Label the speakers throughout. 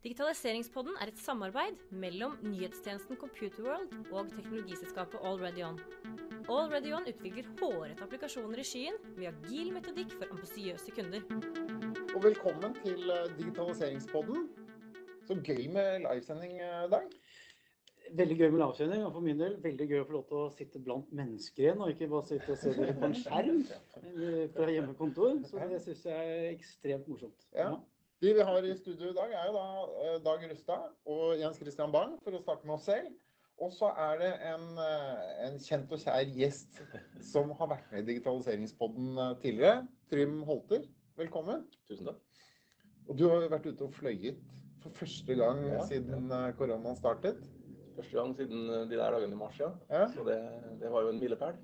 Speaker 1: Digitaliseringspodden er et samarbeid mellom nyhetstjenesten Computerworld og teknologiselskapet AlreadyOn. AlreadyOn utvikler hårete applikasjoner i skyen med agil metodikk for ambisiøse kunder.
Speaker 2: Og velkommen til eh, digitaliseringspodden. Så gøy med livesending i dag.
Speaker 3: Veldig gøy med lavkjenning, og for min del veldig gøy å få lov til å sitte blant mennesker igjen, og ikke bare sitte og se dere på en skjerm eh, fra hjemmekontor. Så det syns jeg er ekstremt morsomt.
Speaker 2: Ja. De vi har i studio i dag, er jo da eh, Dag Rustad og Jens Christian Bang, for å starte med oss selv. Og så er det en, eh, en kjent og kjær gjest som har vært med i digitaliseringspodden eh, tidligere. Trym Holter, velkommen.
Speaker 4: Tusen takk.
Speaker 2: Og du har vært ute og fløyet for første gang
Speaker 4: Ja.
Speaker 2: siden ja. koronaen startet.
Speaker 4: Første gang siden de der dagene i mars, ja.
Speaker 2: Ja.
Speaker 4: Så det, det var jo en milepæl.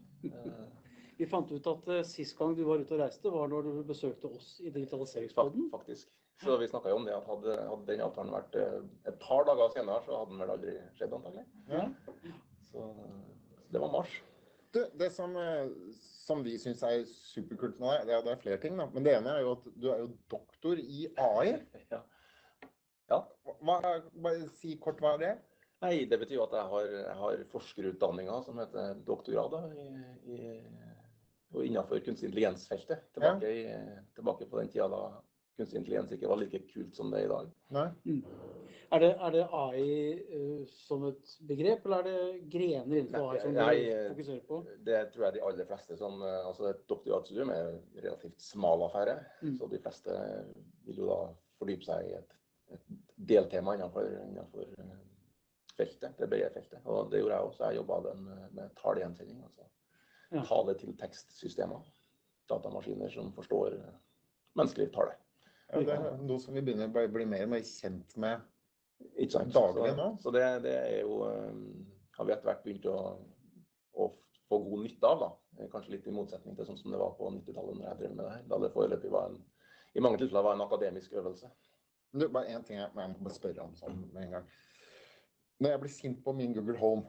Speaker 3: Vi fant ut at sist gang du var ute og reiste, var når du besøkte oss i Digitaliseringspodden.
Speaker 4: Faktisk. Så vi snakka jo om det at hadde, hadde den avtalen vært eh, et par dager senere, så hadde den vel aldri skjedd antagelig.
Speaker 2: Ja.
Speaker 4: Så det var mars.
Speaker 2: Du, det som, som vi syns er superkult med deg, det det er flere ting. Da. Men det ene er jo at du er jo doktor i AI.
Speaker 4: Ja. ja.
Speaker 2: Hva, bare si kort hva er det
Speaker 4: Nei, det betyr jo at jeg har, jeg har forskerutdanninga som heter doktorgrader i, i, og innenfor kunstig intelligens-feltet. Tilbake, ja. tilbake på den tida da kunstig intelligens ikke var like kult som det er i dag.
Speaker 2: Nei?
Speaker 3: Er det, er det AI uh, som et begrep, eller er det grener innenfor AI som du fokuserer på?
Speaker 4: Det tror jeg de aller fleste som eh, Altså et doktorgradsstudium er en relativt smal affære.
Speaker 3: Mm.
Speaker 4: Så de fleste vil jo da fordype seg i et, et deltema innenfor, innenfor eh, feltet, det brede feltet. Og det gjorde jeg også. Jeg jobba med, med talegjenkjenning. Altså
Speaker 3: Ja.
Speaker 4: tale-til-tekst-systemer. Datamaskiner som forstår eh, menneskelig tale.
Speaker 2: Ja, det er noe som vi begynner å bli mer og mer kjent med. Daglig nå?
Speaker 4: Så det, det er jo eh, Har vi etter hvert begynt å, å få god nytte av, da. Kanskje litt i motsetning til sånn som det var på 90-tallet når jeg drev med det her. Da det foreløpig var en i mange tilfeller var en akademisk øvelse.
Speaker 2: Du, bare én ting jeg, jeg må bare spørre om sånn med en gang. Når jeg blir sint på min Google Home,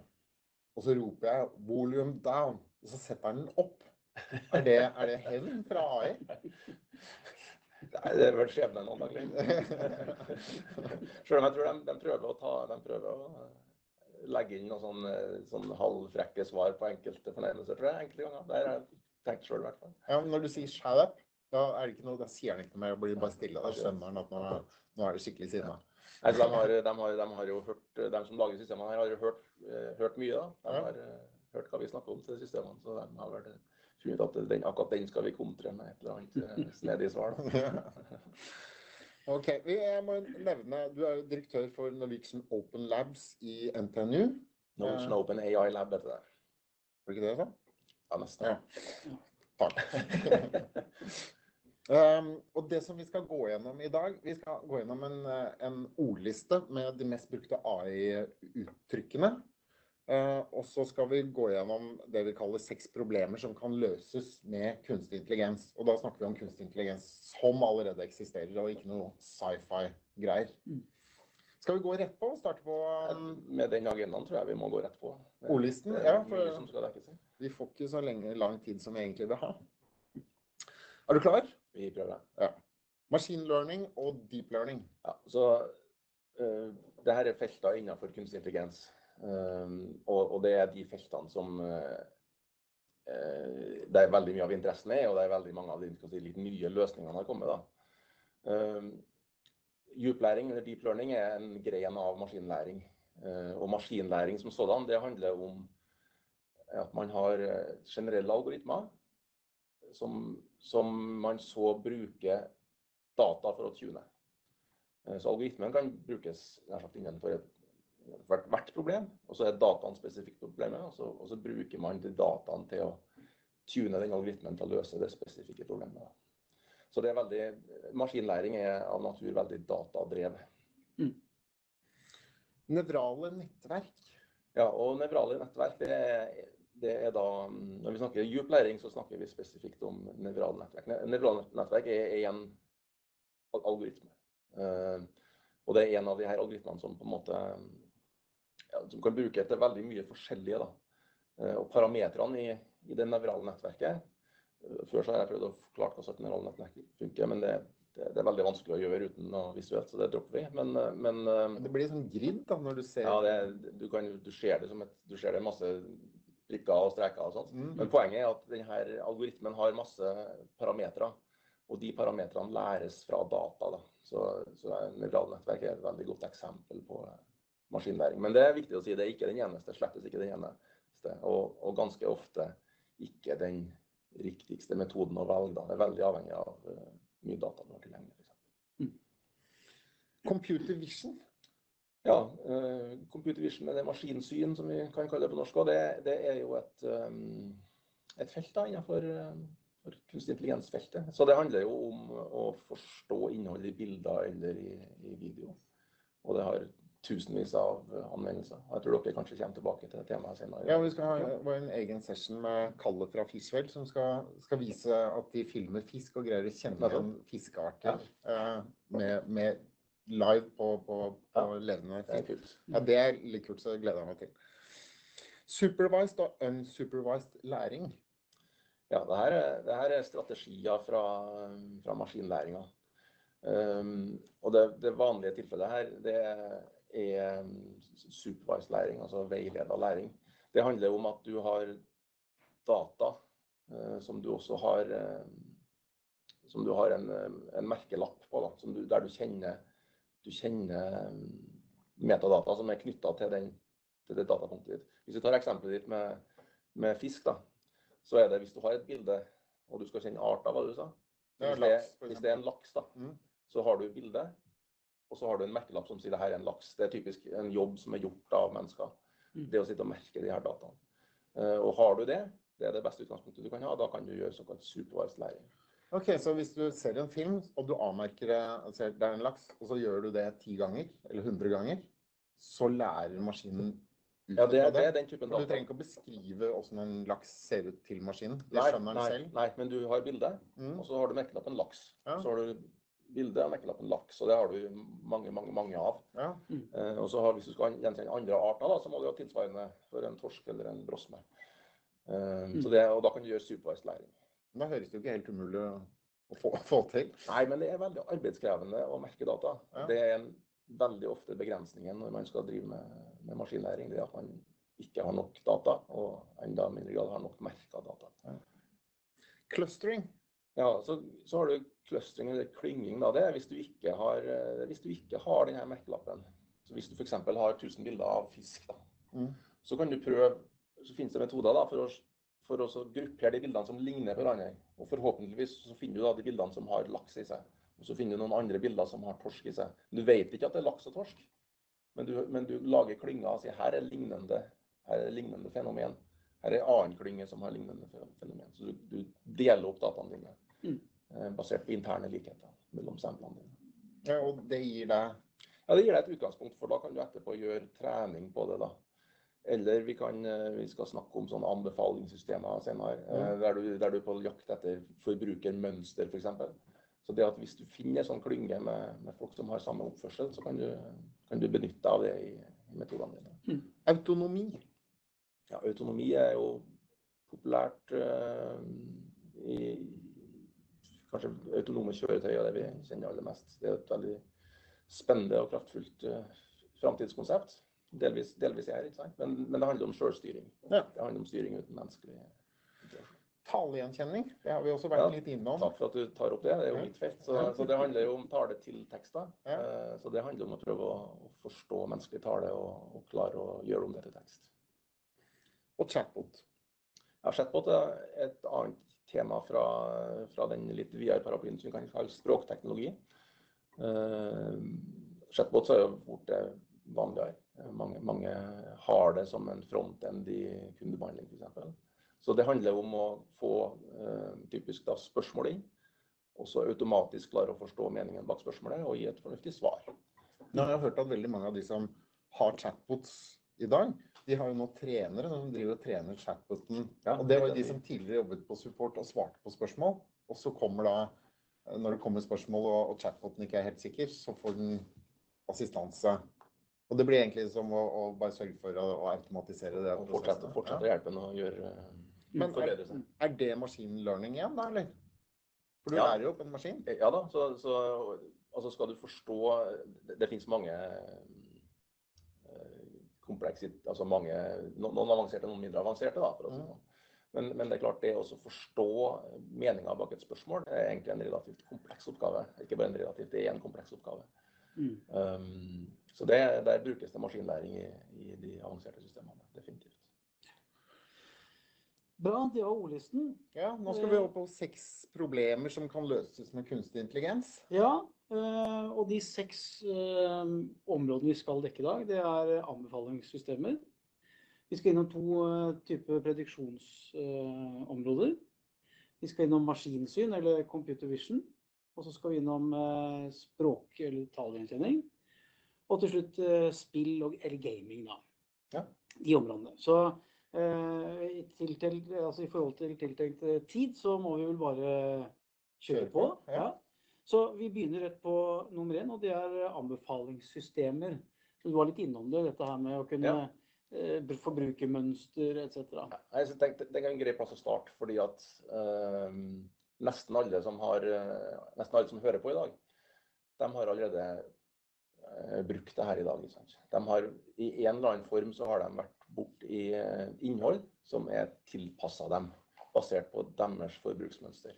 Speaker 2: og så roper jeg 'volume down', og så setter den opp. Er det, er det hevn fra AI?
Speaker 4: Nei, det er vel skjebnen antagelig. Selv om jeg tror de, de prøver å ta De prøver å eh, legge inn noen sånn, eh, sånn halvfrekke svar på enkelte fornærmelser, tror jeg. enkelte ganger. Det har jeg tenkt sjøl, i hvert fall.
Speaker 2: Ja, men når du sier 'shut up', da er det ikke noe, da sier han ikke noe mer, blir bare stille. Da skjønner han at nå, nå er det skikkelig sinna.
Speaker 4: Altså de, har, de, har, de har jo hørt, de som lager systemene her, har jo hørt, eh, hørt mye. da. De har hørt hva vi snakker om til systemene. Så de har vel funnet ut at den, akkurat den skal vi kontre med et eller annet eh, snedig svar. da.
Speaker 2: Ok, vi jeg må nevne, Du er jo direktør for Norwegian Open Labs i NTNU.
Speaker 4: Norwegian Open AI Lab heter det.
Speaker 2: Var det ikke det sa?
Speaker 4: Ja, nesten.
Speaker 2: Ja. Takk. Um, og det som vi skal gå gjennom i dag, vi skal gå gjennom en, eh, en ordliste med de mest brukte AI-uttrykkene. Eh, og så skal vi gå gjennom det vi kaller seks problemer som kan løses med kunstig intelligens. Og da snakker vi om kunstig intelligens som allerede eksisterer, og ikke noe sci-fi-greier.
Speaker 3: Mm.
Speaker 2: Skal vi gå rett på? Starte på um,
Speaker 4: Med den agendaen tror jeg vi må gå rett på.
Speaker 2: Ordlisten? Ja, for vi får ikke så lenge, lang tid som vi egentlig vil ha. Er du klar?
Speaker 4: Vi prøver.
Speaker 2: Machine learning og deep learning.
Speaker 4: Ja, så uh, det her er felter innenfor kunstig intelligens. Um, og, og det er de feltene som uh, det er veldig mye av interessen er, og det er veldig mange av de si, litt nye løsningene har kommet. da. Um, Djuplæring eller deep learning er en gren av maskinlæring. Uh, og maskinlæring som sådan, det handler om at man har uh, generelle algoritmer som, som man så bruker data for å tune. Eh, Så algoritmen kan brukes nær sagt innenfor et, hvert, hvert problem, og så er dataen spesifikt problemet. Og så, og så bruker man de dataene til å tune den algoritmen til å løse det spesifikke problemet. Så det er veldig, maskinlæring er av natur veldig datadrevet.
Speaker 2: Nevrale nettverk.
Speaker 4: Ja, og nevrale nettverk, det er, det er da Når vi snakker djup læring, så snakker vi spesifikt om nevrale nettverk. Nevrale nettverk er en algoritme. Eh, og det er en av de her algoritmene som på en måte ja, som kan bruke til veldig mye forskjellige. da. Eh, og parametrene i, i det nevrale nettverket eh, Før så har jeg prøvd å forklare hvordan et nevralt nettverk funker, men det, det, det er veldig vanskelig å gjøre uten noe visuelt, så det dropper vi. Men, eh, men
Speaker 2: Men Det blir sånn grid da, når du ser
Speaker 4: ja, det, du, kan, du ser det som et, du ser det masse prikker og streker og sånt.
Speaker 2: Mm.
Speaker 4: Men poenget er at denne algoritmen har masse parametere. Og de parametrene læres fra data. Da. Så, så nevralnettverk er et veldig godt eksempel på maskinlæring. Men det er viktig å si, det er ikke den eneste, slettes ikke den eneste. Og, og ganske ofte ikke den riktigste metoden å velge. Det er veldig avhengig av uh, mye data du har tilgjengelig. Mm.
Speaker 2: Computer vision.
Speaker 4: Ja, uh, computer vision, eller maskinsyn som vi kan kalle det på norsk, det, det er jo et, um, et felt da, innenfor um, kunstig intelligens-feltet. Så det handler jo om å forstå innholdet i bilder eller i, i video. Og det har tusenvis av anvendelser. Jeg tror dere kanskje kommer tilbake til det temaet senere.
Speaker 2: Ja, vi skal ha en egen session med Kalle fra Fishwell som skal, skal vise at de filmer fisk og greier å kjenne igjen fiskearter ja. med, med live på, på, på
Speaker 4: Ja.
Speaker 2: levende
Speaker 4: Det er
Speaker 2: Ja, det er litt kult, så det gleder jeg meg til. Supervised og unsupervised læring.
Speaker 4: Ja, det her, er- det her er strategier fra, fra maskinlæringa. Um, og det, det vanlige tilfellet her, det er um, supervised læring, altså veileda læring. Det handler om at du har data eh, som du også har eh, som du har en, eh, en merkelapp på, da, som du, der du kjenner, du kjenner um, metadata som er knytta til, til det datapunktet ditt. Hvis vi tar eksempelet ditt med, med fisk, da, så er det hvis du har et bilde, og du skal kjenne arta. hva du sa. Hvis det, hvis det er en laks, da,
Speaker 2: Mm.
Speaker 4: så har du bildet, og så har du en merkelapp som sier det her er en laks. Det er typisk en jobb som er gjort av mennesker.
Speaker 3: Mm.
Speaker 4: Det å sitte og merke de her dataene. Eh, Og har du det, det er det beste utgangspunktet du kan ha, da kan du gjøre såkalt supervised læring.
Speaker 2: Ok, så hvis du ser en film, og du avmerker ser det er en laks, og så gjør du det ti ganger, eller hundre ganger, så lærer maskinen ut
Speaker 4: Ja, det,
Speaker 2: av
Speaker 4: det er den typen
Speaker 2: data. du trenger ikke å beskrive hvordan en laks ser ut til maskinen. Det
Speaker 4: Nei,
Speaker 2: skjønner den selv.
Speaker 4: nei, men du har bildet,
Speaker 2: Mm.
Speaker 4: og så har du merkelappen laks.
Speaker 2: Ja.
Speaker 4: Så har du bildet av nekkelappen laks, og det har du mange, mange, mange av.
Speaker 2: Ja.
Speaker 4: Eh, og så har, Hvis du skal gjenkjenne andre arter, da, så må du ha tilsvarende for en torsk eller en brosme. Eh, så det, og da kan du gjøre supervised læring.
Speaker 2: Da høres det jo ikke helt umulig å få, få til.
Speaker 4: Nei, men det er veldig arbeidskrevende å merke data.
Speaker 2: Ja.
Speaker 4: Det er en, veldig ofte begrensningen når man skal drive med, med maskinlæring. Det er at man ikke har nok data, og enda mindre grad har nok merka data.
Speaker 2: Clustering.
Speaker 4: Ja, så, så har du clustering eller klynging. Da. Det er hvis du ikke har, eh, hvis du ikke har denne merkelappen. Så hvis du f.eks. har 1000 bilder av fisk, da,
Speaker 2: Mm.
Speaker 4: så kan du prøve Så finnes det metoder da, for å, for å gruppere de bildene som ligner på hverandre. Og forhåpentligvis så finner du da de bildene som har laks i seg. Og så finner du noen andre bilder som har torsk i seg. Du vet ikke at det er laks og torsk, men du, men du lager klynger og sier her er lignende, her er lignende fenomen. Her er en annen klynge som har lignende fenomen. Så du, du deler opp dataene dine
Speaker 3: Mm.
Speaker 4: eh, basert på interne likheter mellom samplene dine.
Speaker 2: Ja, og det gir deg
Speaker 4: Ja, Det gir deg et utgangspunkt, for da kan du etterpå gjøre trening på det. da. Eller vi, kan, eh, vi skal snakke om sånne anbefalingssystemer senere, mm. der, du, der du er på jakt etter forbrukermønster f.eks. Så det at hvis du finner en sånn klynge med, med folk som har samme oppførsel, så kan du, kan du benytte deg av det i, i metodene dine.
Speaker 2: autonomi.
Speaker 4: Ja, autonomi er jo populært uh, i kanskje autonome kjøretøy er det vi kjenner aller mest. Det er et veldig spennende og kraftfullt uh, framtidskonsept. Delvis, delvis er, ikke sant? Men, men det handler om selvstyring.
Speaker 2: Ja.
Speaker 4: Det handler om styring uten menneskelig.
Speaker 2: Talegjenkjenning. Det har vi også vært
Speaker 4: Ja,
Speaker 2: litt innom.
Speaker 4: Takk for at du tar opp det. Det er jo mitt felt. Så, så det handler jo om tale til tekster.
Speaker 2: Ja.
Speaker 4: Eh, Så det handler om å prøve å, å forstå menneskelig tale og, og klare å gjøre om det til tekst.
Speaker 2: Og chatbot.
Speaker 4: Ja, chatbot er et annet tema fra, fra den litt videre paraplyen som vi kan kalle språkteknologi. Uh, chatbots er jo blitt vanligere. Eh, Mange, mange har det som en frontend i kundebehandling f.eks. Så det handler om å få eh, typisk da, spørsmål inn, og så automatisk klare å forstå meningen bak spørsmålet og gi et fornuftig svar.
Speaker 2: Nå har jeg hørt at veldig mange av de som har chatbots i dag, de har jo nå trenere som driver og trener chatboten.
Speaker 4: Ja,
Speaker 2: og det var jo de som tidligere jobbet på support og svarte på spørsmål. Og så kommer da, når det kommer spørsmål og, og chatboten ikke er helt sikker, så får den assistanse. Og det blir egentlig som å, å bare sørge for å, å automatisere det.
Speaker 4: Og fortsette, fortsette å hjelpe den å gjøre eh,
Speaker 2: Men er, er det machine learning igjen, da, eller? For du
Speaker 4: Ja.
Speaker 2: lærer jo opp en maskin.
Speaker 4: Ja da, så, så altså skal du forstå Det, det finnes mange eh, kompleksit, altså mange, noen avanserte, noen mindre avanserte. da, for å si sånn. Men, men det er klart det å forstå meninga bak et spørsmål er egentlig en relativt kompleks oppgave. Ikke bare en relativt, det er en kompleks oppgave.
Speaker 3: Mm.
Speaker 4: Um, så det, der brukes det maskinlæring i, i de avanserte systemene.
Speaker 3: Bra, det var ordlisten.
Speaker 2: Ja, nå skal vi over på seks problemer som kan løses med kunstig intelligens.
Speaker 3: Ja, eh, og de seks eh, områdene vi skal dekke i dag, det er anbefalingssystemer. Vi skal innom to eh, typer prediksjonsområder. Vi skal innom maskinsyn, eller computer vision. Og så skal vi innom eh, språk- eller talegjenkjenning. Og til slutt eh, spill og, eller gaming, da.
Speaker 2: Ja.
Speaker 3: De områdene. Så eh, i, altså, i forhold til tiltenkt eh, tid, så må vi vel bare kjøre på.
Speaker 2: ja.
Speaker 3: Så vi begynner rett på nummer én, og det er eh, anbefalingssystemer. Så du var litt innom det, dette her med å kunne
Speaker 4: Ja.
Speaker 3: eh, br- forbrukermønster etc.
Speaker 4: Ja, jeg tenkte det, er en grei plass å starte, fordi at eh, nesten alle som har, nesten alle som hører på i dag, de har allerede eh, brukt det her i dag. Sant? De har, I en eller annen form så har de vært borti i innhold som er tilpassa dem, basert på deres forbruksmønster.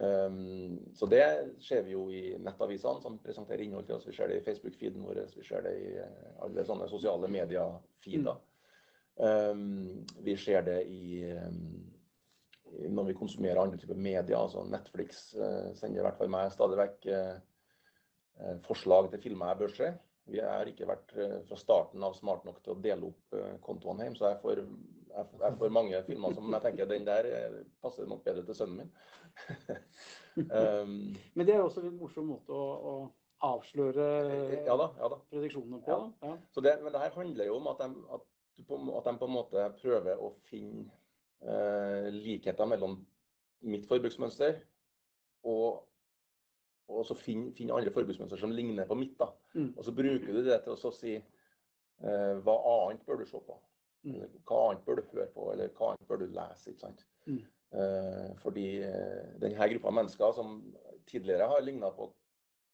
Speaker 4: Um, så det ser vi jo i nettavisene som presenterer innhold til oss. Vi ser det i Facebook-feeden vår, vi ser det i eh, alle sånne sosiale medier-feeder. Um, vi ser det i, um, når vi konsumerer andre typer medier. altså Netflix uh, sender i hvert fall meg stadig vekk eh, eh, forslag til filmer jeg bør se. Vi har ikke vært eh, fra starten av smart nok til å dele opp eh, kontoene hjemme, så jeg får, jeg, jeg får mange filmer som jeg tenker den der eh, passer nok bedre til sønnen min. um,
Speaker 3: Men det er også en morsom måte å, å avsløre
Speaker 4: ja da, ja da.
Speaker 3: prediksjonene på. Ja.
Speaker 4: Så det, men det her handler jo om at de, at, på, at de på en måte prøver å finne eh, likheter mellom mitt forbruksmønster og, og så finne, finn andre forbruksmønster som ligner på mitt. da.
Speaker 3: Mm.
Speaker 4: Og så bruker du det til å si eh, hva annet bør du se på?
Speaker 3: Mm.
Speaker 4: Eller hva annet bør du høre på, eller hva annet bør du lese? ikke sant?
Speaker 3: Mm.
Speaker 4: Eh, fordi eh, denne gruppa mennesker som tidligere har ligna på,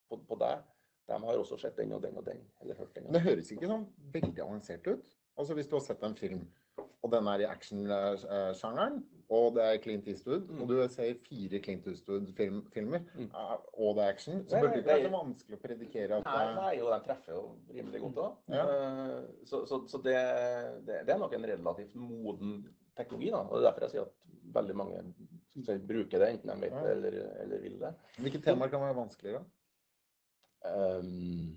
Speaker 4: på, på deg, de har også sett den og den og den. Eller hørt den. og
Speaker 2: Men det høres ikke sånn veldig avansert ut. Altså Hvis du har sett en film, og den er i actionsjangeren, og det er Clint Eastwood,
Speaker 4: Mm.
Speaker 2: og du ser fire Clint Eastwood-filmer,
Speaker 4: Mm.
Speaker 2: og det er action, så burde det ikke være så vanskelig å predikere at
Speaker 4: Nei, nei, og de treffer jo rimelig godt òg.
Speaker 2: Ja.
Speaker 4: Så, så, så det, det, det er nok en relativt moden teknologi. da, og Det er derfor jeg sier at veldig mange bruker det, enten de vet det eller, eller vil det.
Speaker 2: Hvilke temaer kan være vanskeligere?
Speaker 4: Um,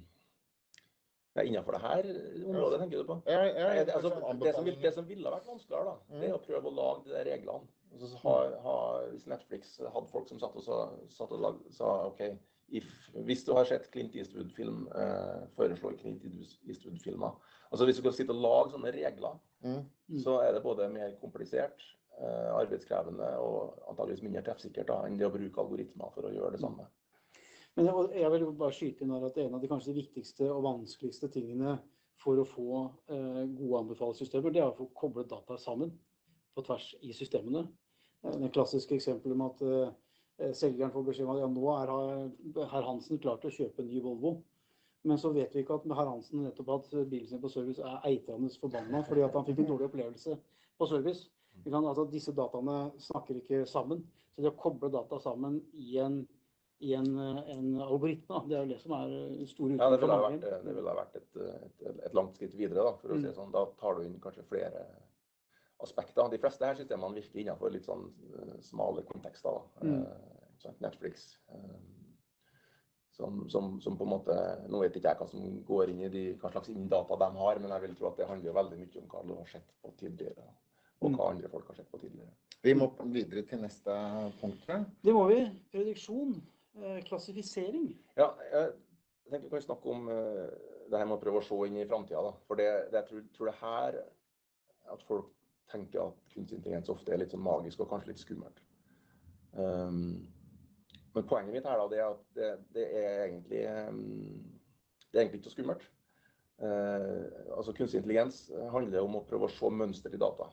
Speaker 4: ja, innenfor det her området, tenker du på?
Speaker 2: Ja, ja,
Speaker 4: Nei, det, altså, det, som, det som ville vært vanskeligere, da, det er å prøve å lage de der reglene. Altså, så ha, ha, hvis Netflix hadde folk som satt og, sa, satt og lag, sa OK, if, hvis du har sett Clint Eastwood-film, eh, foreslår Clint Eastwood-filmer. Altså Hvis du kan sitte og lage sånne regler,
Speaker 2: Mm.
Speaker 3: Mm.
Speaker 4: så er det både mer komplisert, eh, arbeidskrevende og antageligvis mindre treffsikkert da, enn det å bruke algoritmer for å gjøre det samme.
Speaker 3: Men jeg, vil bare skyte inn at en av de kanskje viktigste og vanskeligste tingene for å få eh, gode anbefalingssystemer, det er å få koblet data sammen på tvers i systemene. Eh, Det klassiske eksempelet med at eh, selgeren får beskjed om at ja, nå er herr Hansen klar til å kjøpe en ny Volvo. Men så vet vi ikke at herr Hansen nettopp hatt bilen sin på service er eitrende forbanna fordi han fikk en dårlig opplevelse på service. Altså, disse dataene snakker ikke sammen. Så det å koble data sammen i en, i en, eh, en algoritme, det er jo det som er store store
Speaker 4: Ja, det ville ha vært, det ville ha vært et, et, et langt skritt videre, da, for å si
Speaker 3: Mm.
Speaker 4: det sånn. Da tar du inn kanskje flere aspekter. De fleste her systemene virker innenfor litt sånn eh, smale kontekster. da.
Speaker 3: Mm.
Speaker 4: Eh, Netflix. eh, som, som, som på en måte Nå vet ikke jeg hva som går inn i de, hva slags inndata de har, men jeg vil tro at det handler jo veldig mye om hva du har sett på tidligere. Og
Speaker 3: Mm.
Speaker 4: hva andre folk har sett på tidligere.
Speaker 2: Vi må videre til neste punkt. tror jeg.
Speaker 3: Det må vi. Prediksjon. Eh, klassifisering.
Speaker 4: Ja, jeg tenker vi kan snakke om eh, det her med å prøve å se inn i framtida. For det, det, jeg tror, tror det her at folk tenker at kunstig intelligens ofte er litt sånn magisk og kanskje litt skummelt. Um, men poenget mitt her da, det er at det, det er egentlig um, det er egentlig ikke så skummelt. Uh, altså Kunstig intelligens handler om å prøve å se mønster i data.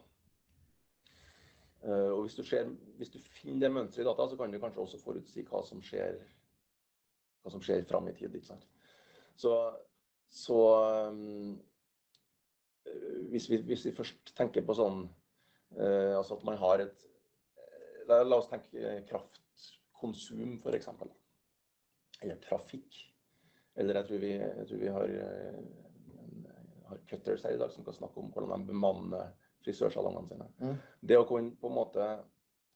Speaker 4: Eh, og hvis du, ser, hvis du finner det mønsteret i data, så kan du kanskje også forutsi hva som skjer, hva som skjer fram i tid. ikke sant? Så, så um, hvis, vi, hvis, vi, først tenker på sånn uh, Altså at man har et La, la oss tenke kraftkonsum, f.eks. Eller trafikk. Eller jeg tror vi, jeg tror vi har, har cutters her i dag som kan snakke om hvordan de bemanner frisørsalongene sine. Mm. Det å kunne på en måte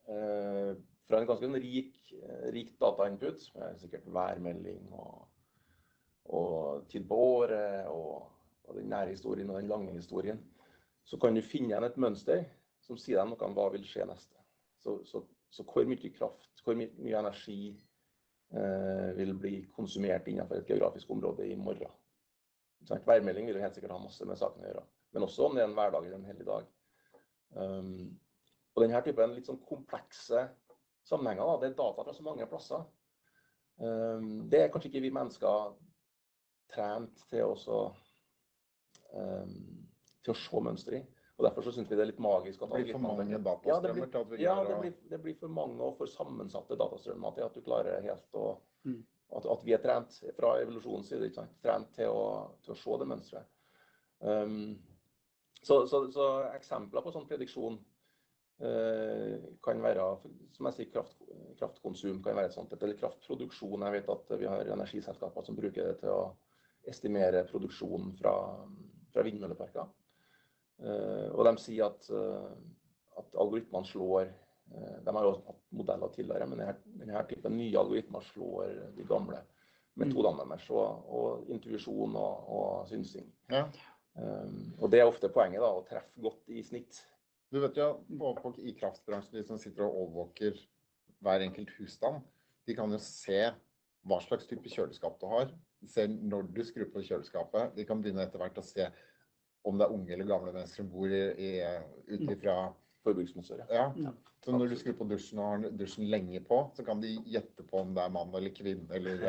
Speaker 4: eh, fra en ganske rik, rik datainput, med sikkert værmelding og, og tid på året og, og, den nære historien og den lange historien, så kan du finne igjen et mønster som sier deg noe om hva vil skje neste. Så, så, så hvor mye kraft, hvor mye, mye energi eh, vil bli konsumert innenfor et geografisk område i morgen. Værmelding vil helt sikkert ha masse med saken å gjøre. Men også om det er en hverdag eller en hellig dag. Um, og denne typen litt sånn komplekse sammenhenger, da, det er data fra så mange plasser. Um, det er kanskje ikke vi mennesker trent til, også, um, til å se mønster i. Og Derfor så syns vi det er litt magisk.
Speaker 2: at Det blir for mange datastrømmer
Speaker 4: til at vi ja, det blir, det blir for mange og for sammensatte datastrømmer til at du klarer helt å mm. at, at, vi er trent fra evolusjonens side, ikke sant? trent til å, til å se det mønsteret. Um, så, så, så, eksempler på sånn prediksjon eh, kan være som jeg sier, kraft, kraftkonsum kan være et sånt, eller kraftproduksjon. Jeg vet at vi har energiselskaper som bruker det til å estimere produksjonen fra, fra vindmølleparker. Eh, og de sier at, eh, at algoritmene slår eh, De har jo hatt modeller tidligere, men denne, denne typen nye algoritmer slår de gamle metodene deres. Og, og intuisjon og, og synsing. Ja. Um, og det er ofte poenget, da, å treffe godt i snitt.
Speaker 2: Du vet jo, på, I kraftbransjen, de som sitter og overvåker hver enkelt husstand, de kan jo se hva slags type kjøleskap du har. Se når du skrur på kjøleskapet. De kan begynne etter hvert å se om det er unge eller gamle mennesker som bor i, i, ut ifra
Speaker 4: Forbruksmønster.
Speaker 2: Ja. ja. Så når du skrur på dusjen og har dusjen lenge på, så kan de gjette på om det er mann eller kvinne eller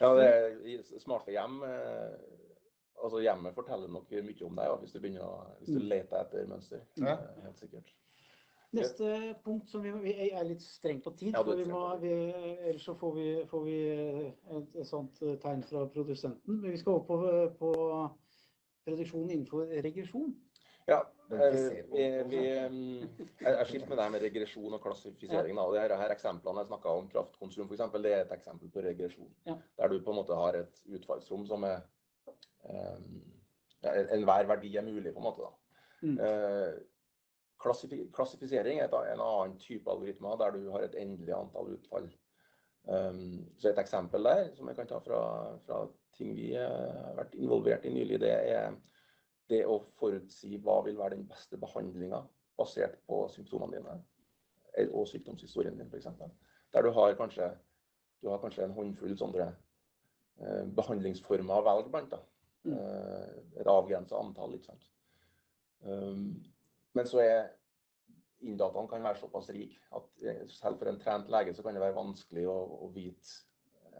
Speaker 4: Ja, det er smarte hjem eh, altså Hjemmet forteller nok mye om deg ja, hvis du begynner å, hvis du mm. leter etter mønster. Ja. Helt sikkert.
Speaker 3: Neste punkt som vi, vi er litt strengt på tid, ja, for vi må, vi, ellers så får vi, får vi et, et, sånt eh, tegn fra produsenten. Men vi skal over på, på produksjon innenfor regresjon.
Speaker 4: Ja, vi, vi, jeg er skilt med det med regresjon og klassifisering. Da. Det her, eksemplene jeg snakka om, kraftkonsum f.eks., det er et eksempel på regresjon. Ja. Der du på en måte har et utfallsrom som er um, Enhver verdi er mulig, på en måte. da. Mm. Eh, klassifisering er en annen type algoritmer der du har et endelig antall utfall. Um, så Et eksempel der som jeg kan ta fra, fra ting vi har vært involvert i nylig, det er det å forutsi hva vil være den beste behandlinga basert på symptomene dine eh, og sykdomshistorien din f.eks. Der du har, kanskje, du har kanskje en håndfull sånne eh, behandlingsformer å velge blant. Mm. Eh, et avgrensa antall. ikke sant? Um, men så er inndataen kan være såpass rik at selv for en trent lege så kan det være vanskelig å, å vite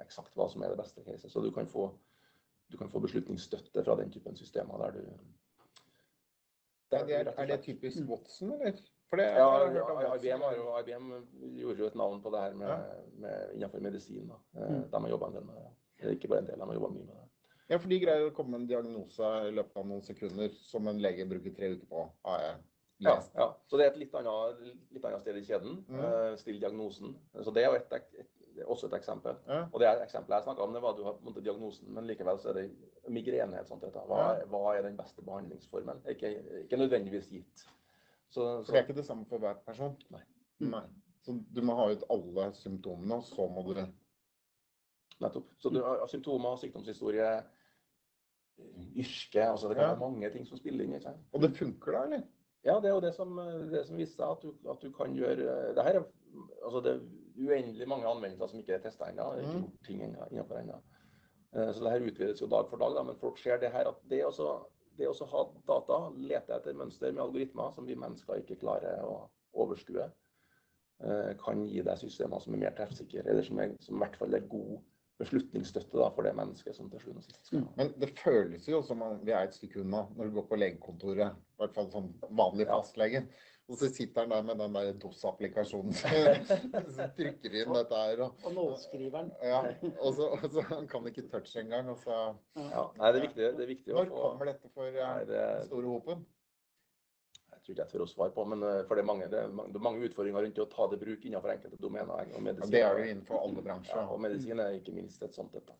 Speaker 4: eksakt hva som er det beste caset. Så du kan få du kan få beslutningsstøtte fra den typen systemer der du
Speaker 2: der er, det, er det typisk mm. Watson, eller?
Speaker 4: Det, ja, IBM, jo, IBM, gjorde jo et navn på det her med, med, innenfor medisin. Da. Eh, mm. De har jobba en del med det. Ikke bare en del, de har jobba mye med det.
Speaker 2: Ja, for de greier å komme med en diagnose i løpet av noen sekunder som en lege bruker tre uker på.
Speaker 4: Ja, ja, Så det er et litt annet, litt annet sted i kjeden. Mm. Uh, Still diagnosen. Så det er jo et, et, også et eksempel. Ja. Og det eksempelet jeg snakka om, det var at du har måte, diagnosen, men likevel så er det migrene. Sånt, hva, ja. hva, er den beste behandlingsformen? Ikke, ikke nødvendigvis gitt.
Speaker 2: Så, så, for det er ikke det samme for hver person?
Speaker 4: Nei.
Speaker 2: Nei. Så du må ha ut alle symptomene, og så må du
Speaker 4: Nettopp. Så du har symptomer, sykdomshistorie, yrke altså Det kan være mange ting som spiller inn. Ikke?
Speaker 2: Og det funker da, eller?
Speaker 4: Ja, det er jo det som, det som viser seg at du, at du kan gjøre det her er, altså det er uendelig mange anvendelser som ikke er testa ennå. Ikke mm. gjort ting innenfor ennå. Eh, så det her utvides jo dag for dag. Da, men folk ser det her at det det å ha data, lete etter mønster med algoritmer som vi mennesker ikke klarer å overskue, eh, kan gi deg systemer som er mer treffsikre, eller som, er, som i hvert fall er god beslutningsstøtte da, for det mennesket som til slutt og sist skal
Speaker 3: Mm.
Speaker 2: Men det føles jo som om vi er et stykke unna når du går på legekontoret. I hvert fall som vanlig
Speaker 4: Ja.
Speaker 2: Og så sitter han der med den der DOS-applikasjonen. som trykker inn dette her. Og,
Speaker 3: Og nålskriveren.
Speaker 2: ja, og så, og så han kan ikke touche engang. Og så
Speaker 4: Ja, nei, det er viktig, det er viktig å
Speaker 2: Når
Speaker 4: få
Speaker 2: kommer dette for
Speaker 4: Nei,
Speaker 2: eh,
Speaker 4: det,
Speaker 2: den store hopen?
Speaker 4: jeg tror ikke jeg tør å svare på, men eh, for det er mange, det er mange, det er utfordringer rundt det å ta det i bruk innenfor enkelte domener. Og
Speaker 2: Ja, det er jo innenfor alle
Speaker 4: ja,
Speaker 2: bransjer.
Speaker 4: og medisin er ikke minst et sånt et.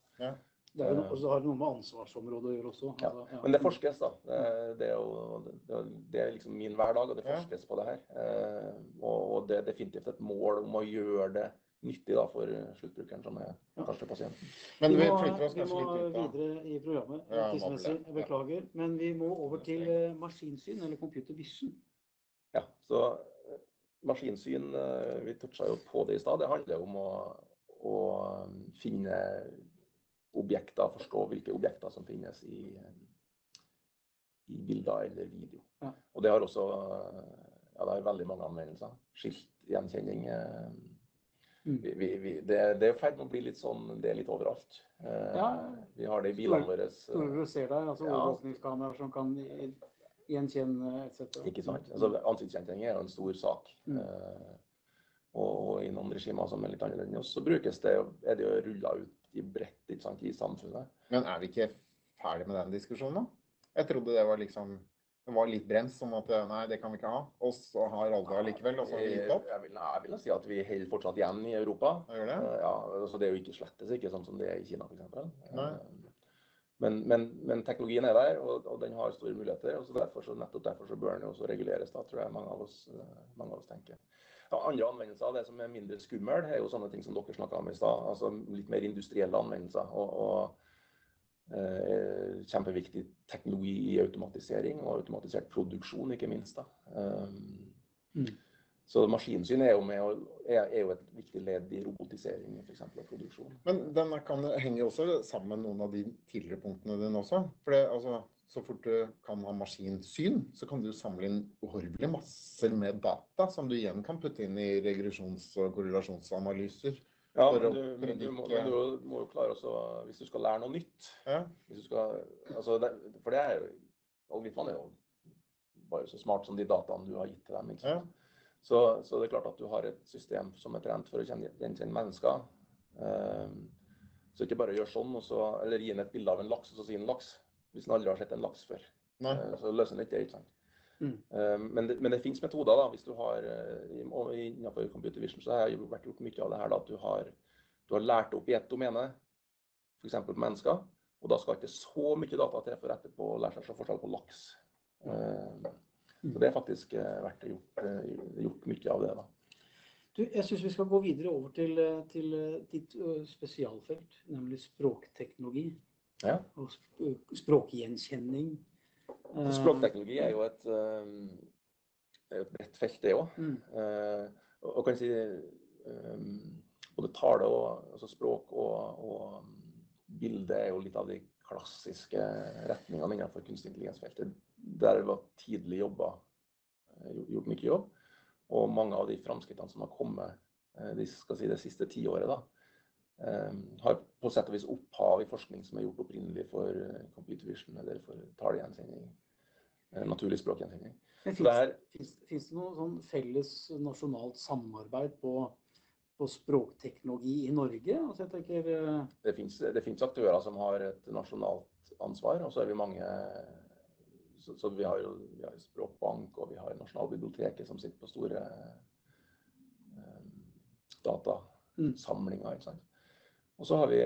Speaker 3: Det er jo, og har noe med ansvarsområdet å gjøre også.
Speaker 4: Ja,
Speaker 3: Altså, ja.
Speaker 4: Men det forskes, da. Det, det, er, jo, det, det er liksom min hverdag, og det
Speaker 2: Ja.
Speaker 4: forskes på det her. Eh, og, det er definitivt et mål om å gjøre det nyttig da, for sluttbrukeren, som er
Speaker 3: Ja.
Speaker 4: første pasienten.
Speaker 2: Men vi
Speaker 3: må,
Speaker 2: flytter oss
Speaker 3: vi må
Speaker 2: litt ut
Speaker 3: videre i programmet.
Speaker 2: Ja,
Speaker 3: tidsmessig. Jeg beklager. Men vi må over til eh, maskinsyn, eller computer vision.
Speaker 4: Ja, så eh, maskinsyn, eh, vi toucha jo på det i stad, det handler om å, å finne objekter, forstå hvilke objekter som finnes i, eh, i bilder eller video.
Speaker 3: Ja.
Speaker 4: Og det har også ja, det har veldig mange anvendelser. Skiltgjenkjenning. eh,
Speaker 3: Mm.
Speaker 4: Vi, vi, vi, det, det er i ferd med å bli litt sånn, det er litt overalt. Eh,
Speaker 3: Ja.
Speaker 4: Vi har det i bilene våre.
Speaker 3: Når du ser der, altså overvåkningskameraer som kan gjenkjenne etc.
Speaker 4: Ikke sant? Altså, Ansiktsgjenkjenning er jo en stor sak.
Speaker 3: Mm.
Speaker 4: Og, og i noen regimer som er litt annerledes, så brukes det, er det jo rulla ut i bredt sant, i samfunnet.
Speaker 2: Men er vi ikke ferdig med den diskusjonen, da? Jeg trodde det var liksom det var litt brems sånn at nei, det kan vi ikke ha. Og så har alle allikevel, og så har vi gitt opp.
Speaker 4: jeg, vil, jeg vil si at vi holder fortsatt igjen i Europa.
Speaker 2: Gjør det?
Speaker 4: Eh, ja, så Det er jo ikke slettes ikke sånn som det er i Kina, f.eks. Men, men, men teknologien er der, og, og den har store muligheter. og så derfor, så, Nettopp derfor så bør den også reguleres, da, tror jeg mange av oss, eh, mange av oss tenker. Ja, andre anvendelser av det som er mindre skummel, er jo sånne ting som dere snakka om i stad. Altså litt mer industrielle anvendelser. og, og eh, Kjempeviktig teknologi i automatisering og automatisert produksjon, ikke minst. da. Um,
Speaker 3: Mm.
Speaker 4: Så maskinsyn er jo, med, å- er, er jo et viktig ledd i robotisering for eksempel, av produksjon.
Speaker 2: Men den kan henge jo også sammen med noen av de tidligere punktene dine også. For det, altså, så fort du kan ha maskinsyn, så kan du samle inn uhorvelige masser med data som du igjen kan putte inn i regresjons- og korrelasjonsanalyser.
Speaker 4: Ja, men du, men du, må, men du må jo klare også, hvis du skal lære noe nytt
Speaker 2: Ja.
Speaker 4: skal, altså det, For det er jo Algoritmene er jo bare så smart som de dataene du har gitt til dem. sant? Så, så det er klart at du har et system som er trent for å kjenne, gjenkjenne mennesker. Um, så ikke bare gjør sånn, så, eller gi den et bilde av en laks, og så si en laks. Hvis en aldri har sett en laks før.
Speaker 2: Nei.
Speaker 4: Eh, så løser en ikke det. ikke sant?
Speaker 3: Mm.
Speaker 4: Ehm, men det, men det finnes metoder. da, hvis du har, eh, Innenfor computer vision så har det vært gjort mye av det her. da, At du har, du har lært opp i ett domene, f.eks. på mennesker. Og da skal ikke så mye data til for etterpå å lære seg forskjell på laks. Mm. så det har faktisk eh, vært gjort, eh, gjort mye av det. da.
Speaker 3: Du, jeg syns vi skal gå videre over til, eh, til eh, ditt spesialfelt, nemlig språkteknologi.
Speaker 4: Ja.
Speaker 3: Og språkgjenkjenning. Eh,
Speaker 4: Språkteknologi er jo et, eh, et bredt felt, det òg.
Speaker 3: Mm.
Speaker 4: og, og kan si eh, både tale og altså språk og, og mm, bilde er jo litt av de klassiske retningene innenfor kunstig intelligens-feltet. Der var tidlig jobba, eh, gjort- mye jobb. Og mange av de framskrittene som har kommet eh, de, si, det siste tiåret, eh, har på sett og vis opphav i forskning som er gjort opprinnelig for eh, computer vision eller for talegjenkjenning. eh, Naturlig språkgjenkjenning.
Speaker 3: Fins det noe sånn felles nasjonalt samarbeid på, på språkteknologi i Norge? Altså tenker, eh,
Speaker 4: det fins aktører som har et nasjonalt ansvar, og så er vi mange Så, så vi har jo vi har Språkbank og vi har Nasjonalbiblioteket som sitter på store um, datasamlinger. ikke sant? Og så har vi,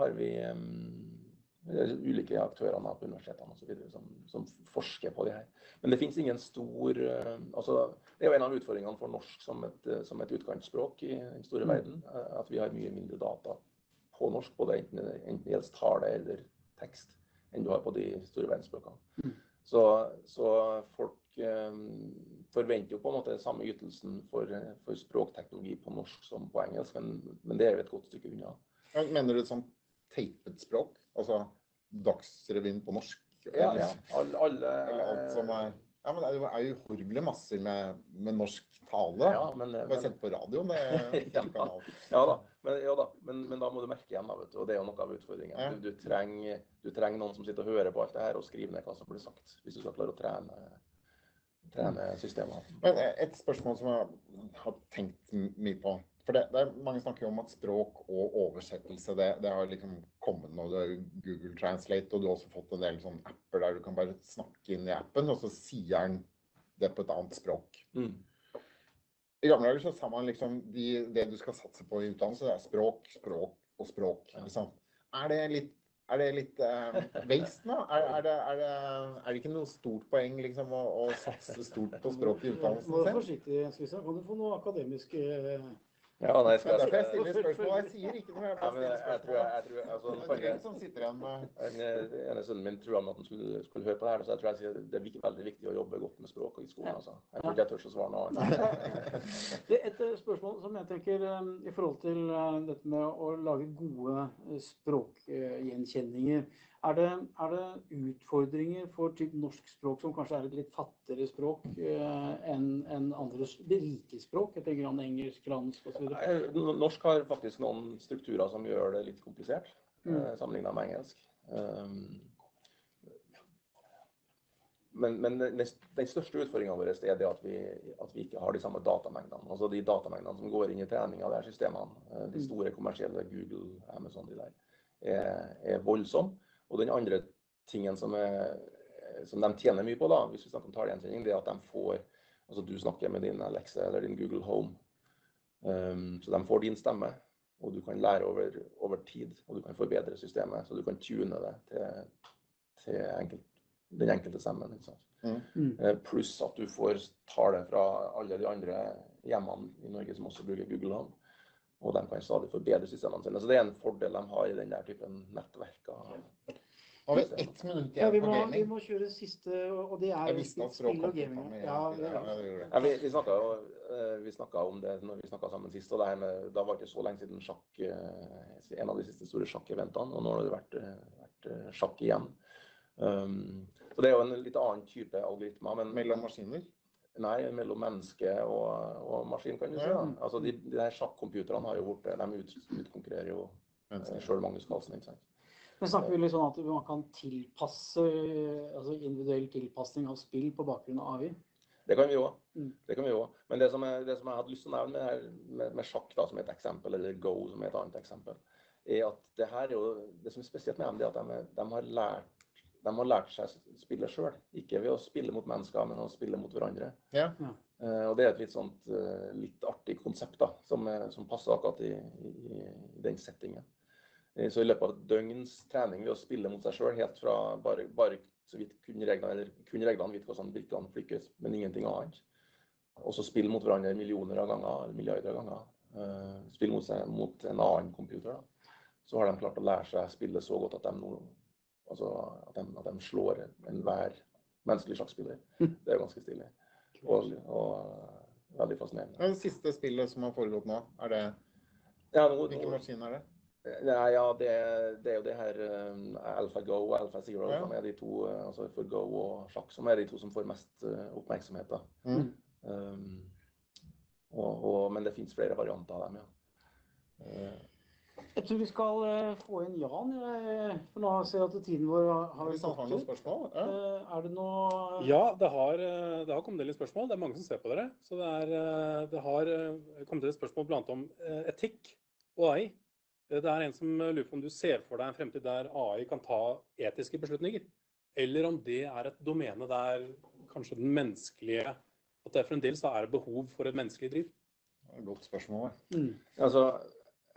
Speaker 4: har vi eh, ulike aktører på universitetene osv. som, som forsker på det her. Men det finnes ingen stor eh, altså Det er jo en av utfordringene for norsk som et, eh, som et utkantspråk i den store
Speaker 3: Mm.
Speaker 4: verden. At vi har mye mindre data på norsk, både enten, enten det gjelder tale eller tekst, enn du har på de store verdensspråkene.
Speaker 3: Mm.
Speaker 4: Så, så folk eh, forventer jo på en måte samme ytelsen for, for språkteknologi på norsk som på engelsk, men, men det er jo et godt stykke unna.
Speaker 2: Mener du sånn teipet språk? Altså Dagsrevyen på norsk?
Speaker 4: Ja, ja. Alle, alle,
Speaker 2: alt som er Ja, men det er jo- uhorvelig masser med, med norsk tale.
Speaker 4: ja, men,
Speaker 2: Bare
Speaker 4: men,
Speaker 2: sett på radioen. Det
Speaker 4: Ja. ja da. men, ja da, men, men, da må du merke igjen, da, vet du. Og det er jo noe av utfordringen.
Speaker 2: Ja.
Speaker 4: Du, du, trenger, du, trenger, noen som sitter og hører på alt det her og skriver ned hva som blir sagt. Hvis du skal klare å trene, trene systemet.
Speaker 2: Men eh, et spørsmål som jeg har tenkt mye på. For det, det er, Mange snakker jo om at språk og oversettelse det, det har liksom kommet nå. Det er Google Translate, og du har også fått en del sånne apper der du kan bare snakke inn i appen, og så sier den det på et annet språk.
Speaker 4: Mm.
Speaker 2: I gamle dager så sa man liksom de, det du skal satse på i utdannelse, det er språk, språk og språk. Liksom. Er det litt, er det litt eh, waste nå? Er, er, det, er, det, er, det, ikke noe stort poeng liksom, å, å satse stort på språk i utdannelsen
Speaker 3: Nå er du forsiktig, Kristian. Kan du få noe akademisk uh,
Speaker 4: ja, nei, skal
Speaker 2: jeg, jeg stiller spørsmål. Jeg sier ikke noe. Jeg,
Speaker 4: ja, men jeg, jeg tror, jeg, tror altså,
Speaker 2: det er som sitter igjen med
Speaker 4: ene sønnen min tror at han skulle, skulle, høre på det her, så jeg tror jeg sier det er veldig viktig å jobbe godt med språket i skolen. Altså. Jeg tror ikke jeg tør å svare noe.
Speaker 3: Det er et spørsmål som jeg tenker i forhold til dette med å lage gode språkgjenkjenninger. Er det, er det, utfordringer for typ norsk språk, som kanskje er et litt fattigere språk eh, enn en andre rike språk? Jeg tenker an engelsk, fransk osv.
Speaker 4: Norsk har faktisk noen strukturer som gjør det litt komplisert, mm. eh, sammenlignet med engelsk. Um, men, men den, den, største utfordringa vår er det at vi, at vi, ikke har de samme datamengdene. Altså de datamengdene som går inn i trening av de her systemene, eh, de mm. store kommersielle Google, Amazon, de der, er, er voldsomme. Og den andre tingen som, er, som, de tjener mye på, da, hvis vi snakker om talegjenkjenning, det er at de får altså Du snakker med din Alexa eller din Google Home. Um, så de får din stemme, og du kan lære over, over, tid. Og du kan forbedre systemet, så du kan tune det til, til enkelt, den enkelte stemmen. Mm. Uh, pluss at du får tale fra alle de andre hjemmene i Norge som også bruker Google Home. Og de kan stadig forbedre systemene sine. Så det er en fordel de har i den der typen nettverker.
Speaker 2: Har vi ett minutt
Speaker 3: igjen ja, vi må, på gaming? Vi må kjøre siste, og det er spill og gaming. Ja,
Speaker 4: ja, vi, vi snakka eh, om det når vi snakka sammen sist. og det med, Da var det ikke så lenge siden sjakk, eh, en av de siste store sjakkeventene. Og nå har det vært, eh, vært sjakk igjen. Um, så det er jo en litt annen type algoritmer. Men,
Speaker 2: Mellom maskiner?
Speaker 4: Nei, mellom menneske og, og maskin, kan du si. da. Altså, De, de der sjakkomputerne har jo blitt De ut, utkonkurrerer jo sjøl Magnus Carlsen. ikke sant?
Speaker 3: Men snakker vi litt sånn at man kan tilpasse, altså individuell tilpasning av spill på bakgrunn av AI?
Speaker 4: Det kan vi òg. Mm. Det kan vi også. Men det som, jeg, det som, jeg hadde lyst til å nevne med, med, med, sjakk da, som et eksempel, eller Go som et annet eksempel, er at det her er jo, det som er spesielt med dem, er at de, de, har, lært, de har lært seg å spille sjøl. Ikke ved å spille mot mennesker, men å spille mot hverandre.
Speaker 2: Ja. Ja.
Speaker 4: Uh, og Det er et litt, sånt, uh, litt artig konsept da, som, som passer akkurat i, i, i den settingen. Eh, så i løpet av et døgns trening ved å spille mot seg sjøl, helt fra bare, bare så vidt kun reglene, eller kun reglene vite hvordan brikkene flykkes, men ingenting annet. Og så spille mot hverandre millioner av ganger, eller milliarder av ganger. Spille mot, seg, mot en annen computer. Da. Så har de klart å lære seg å spille så godt at de, nå, altså, at de, at de slår enhver menneskelig sjakkspiller. Hm. Det er ganske stilig. Og, og uh, veldig fascinerende.
Speaker 2: Det siste spillet som har foregått nå, er det
Speaker 4: ja, nå,
Speaker 2: Hvilken maskin er det?
Speaker 4: Nei, ja, det, det, er jo det her um, AlphaGo og AlphaZero ja. som er de to uh, altså for Go og sjakk som er de to som får mest uh, oppmerksomhet. da. Mm. Um, og, og, men det fins flere varianter av dem, ja.
Speaker 3: Uh, jeg tror vi skal uh, få inn Jan. For nå ser jeg at tiden vår har
Speaker 2: gått ut. Ja.
Speaker 3: Uh, er det noe
Speaker 5: Ja, det har, det har kommet en del spørsmål. Det er mange som ser på dere. Så det, er, det har kommet et spørsmål bl.a. om etikk og AI. Det er en som lurer på om du ser for deg en fremtid der AI kan ta etiske beslutninger? Eller om det er et domene der kanskje den menneskelige At det fremdeles er behov for et menneskelig driv?
Speaker 2: Det er et godt spørsmål.
Speaker 4: Mm. Altså,